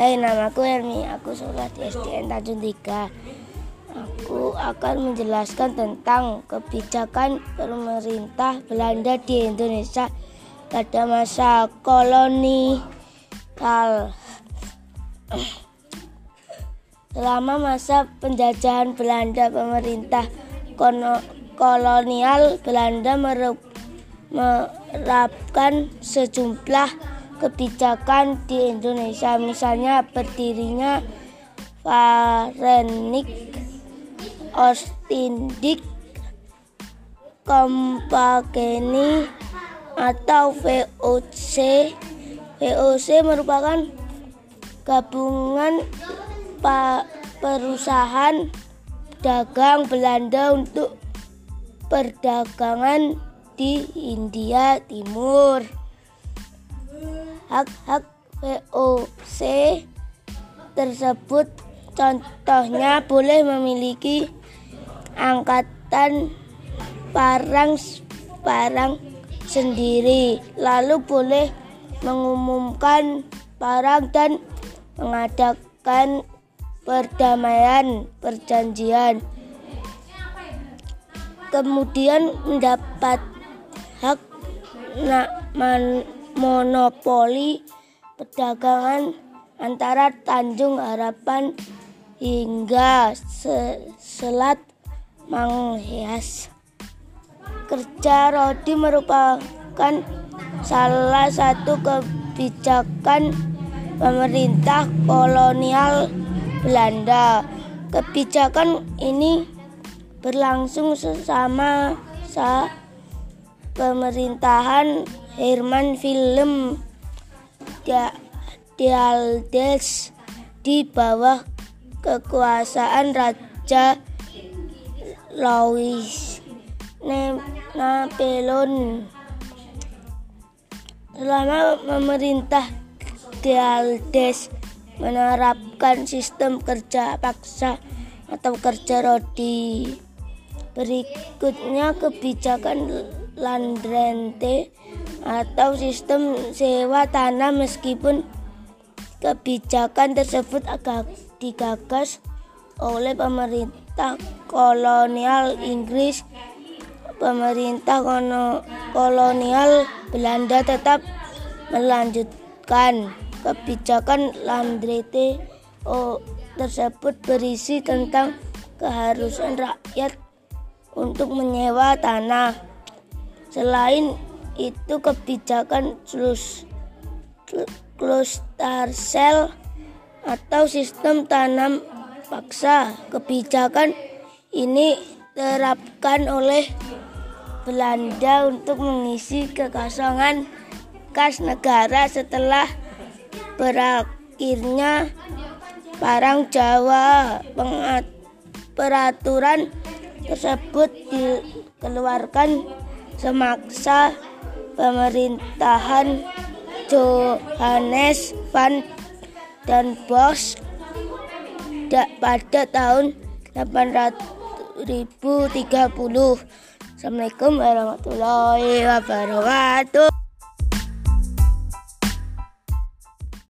Hai, namaku Helmi. Aku sekolah di SDN Tanjung Tiga. Aku akan menjelaskan tentang kebijakan pemerintah Belanda di Indonesia pada masa kolonial. Selama masa penjajahan Belanda, pemerintah kolonial Belanda menerapkan sejumlah kebijakan di Indonesia, misalnya berdirinya Varenik Ostindik Kompageni atau VOC. VOC merupakan gabungan perusahaan dagang Belanda untuk perdagangan di India Timur. Hak-hak VOC tersebut contohnya boleh memiliki angkatan parang parang sendiri lalu boleh mengumumkan parang dan mengadakan perdamaian perjanjian. Kemudian mendapat hak man, monopoli perdagangan antara Tanjung Harapan hingga Selat Manghias. Kerja rodi merupakan salah satu kebijakan pemerintah kolonial Belanda. Kebijakan ini berlangsung sesama saat pemerintahan Herman Film Dialdes di bawah kekuasaan Raja Louis Napoleon. Selama memerintah Dialdes menerapkan sistem kerja paksa atau kerja rodi. Berikutnya kebijakan landrente atau sistem sewa tanah meskipun kebijakan tersebut agak digagas oleh pemerintah kolonial Inggris pemerintah kolonial Belanda tetap melanjutkan Kebijakan Landrete tersebut berisi tentang keharusan rakyat untuk menyewa tanah. Selain itu kebijakan cluster cell atau sistem tanam paksa. Kebijakan ini terapkan oleh Belanda untuk mengisi kekosongan kas negara setelah berakhirnya Parang Jawa peraturan tersebut dikeluarkan semaksa pemerintahan Johannes van dan Bos pada tahun 830. Assalamualaikum warahmatullahi wabarakatuh.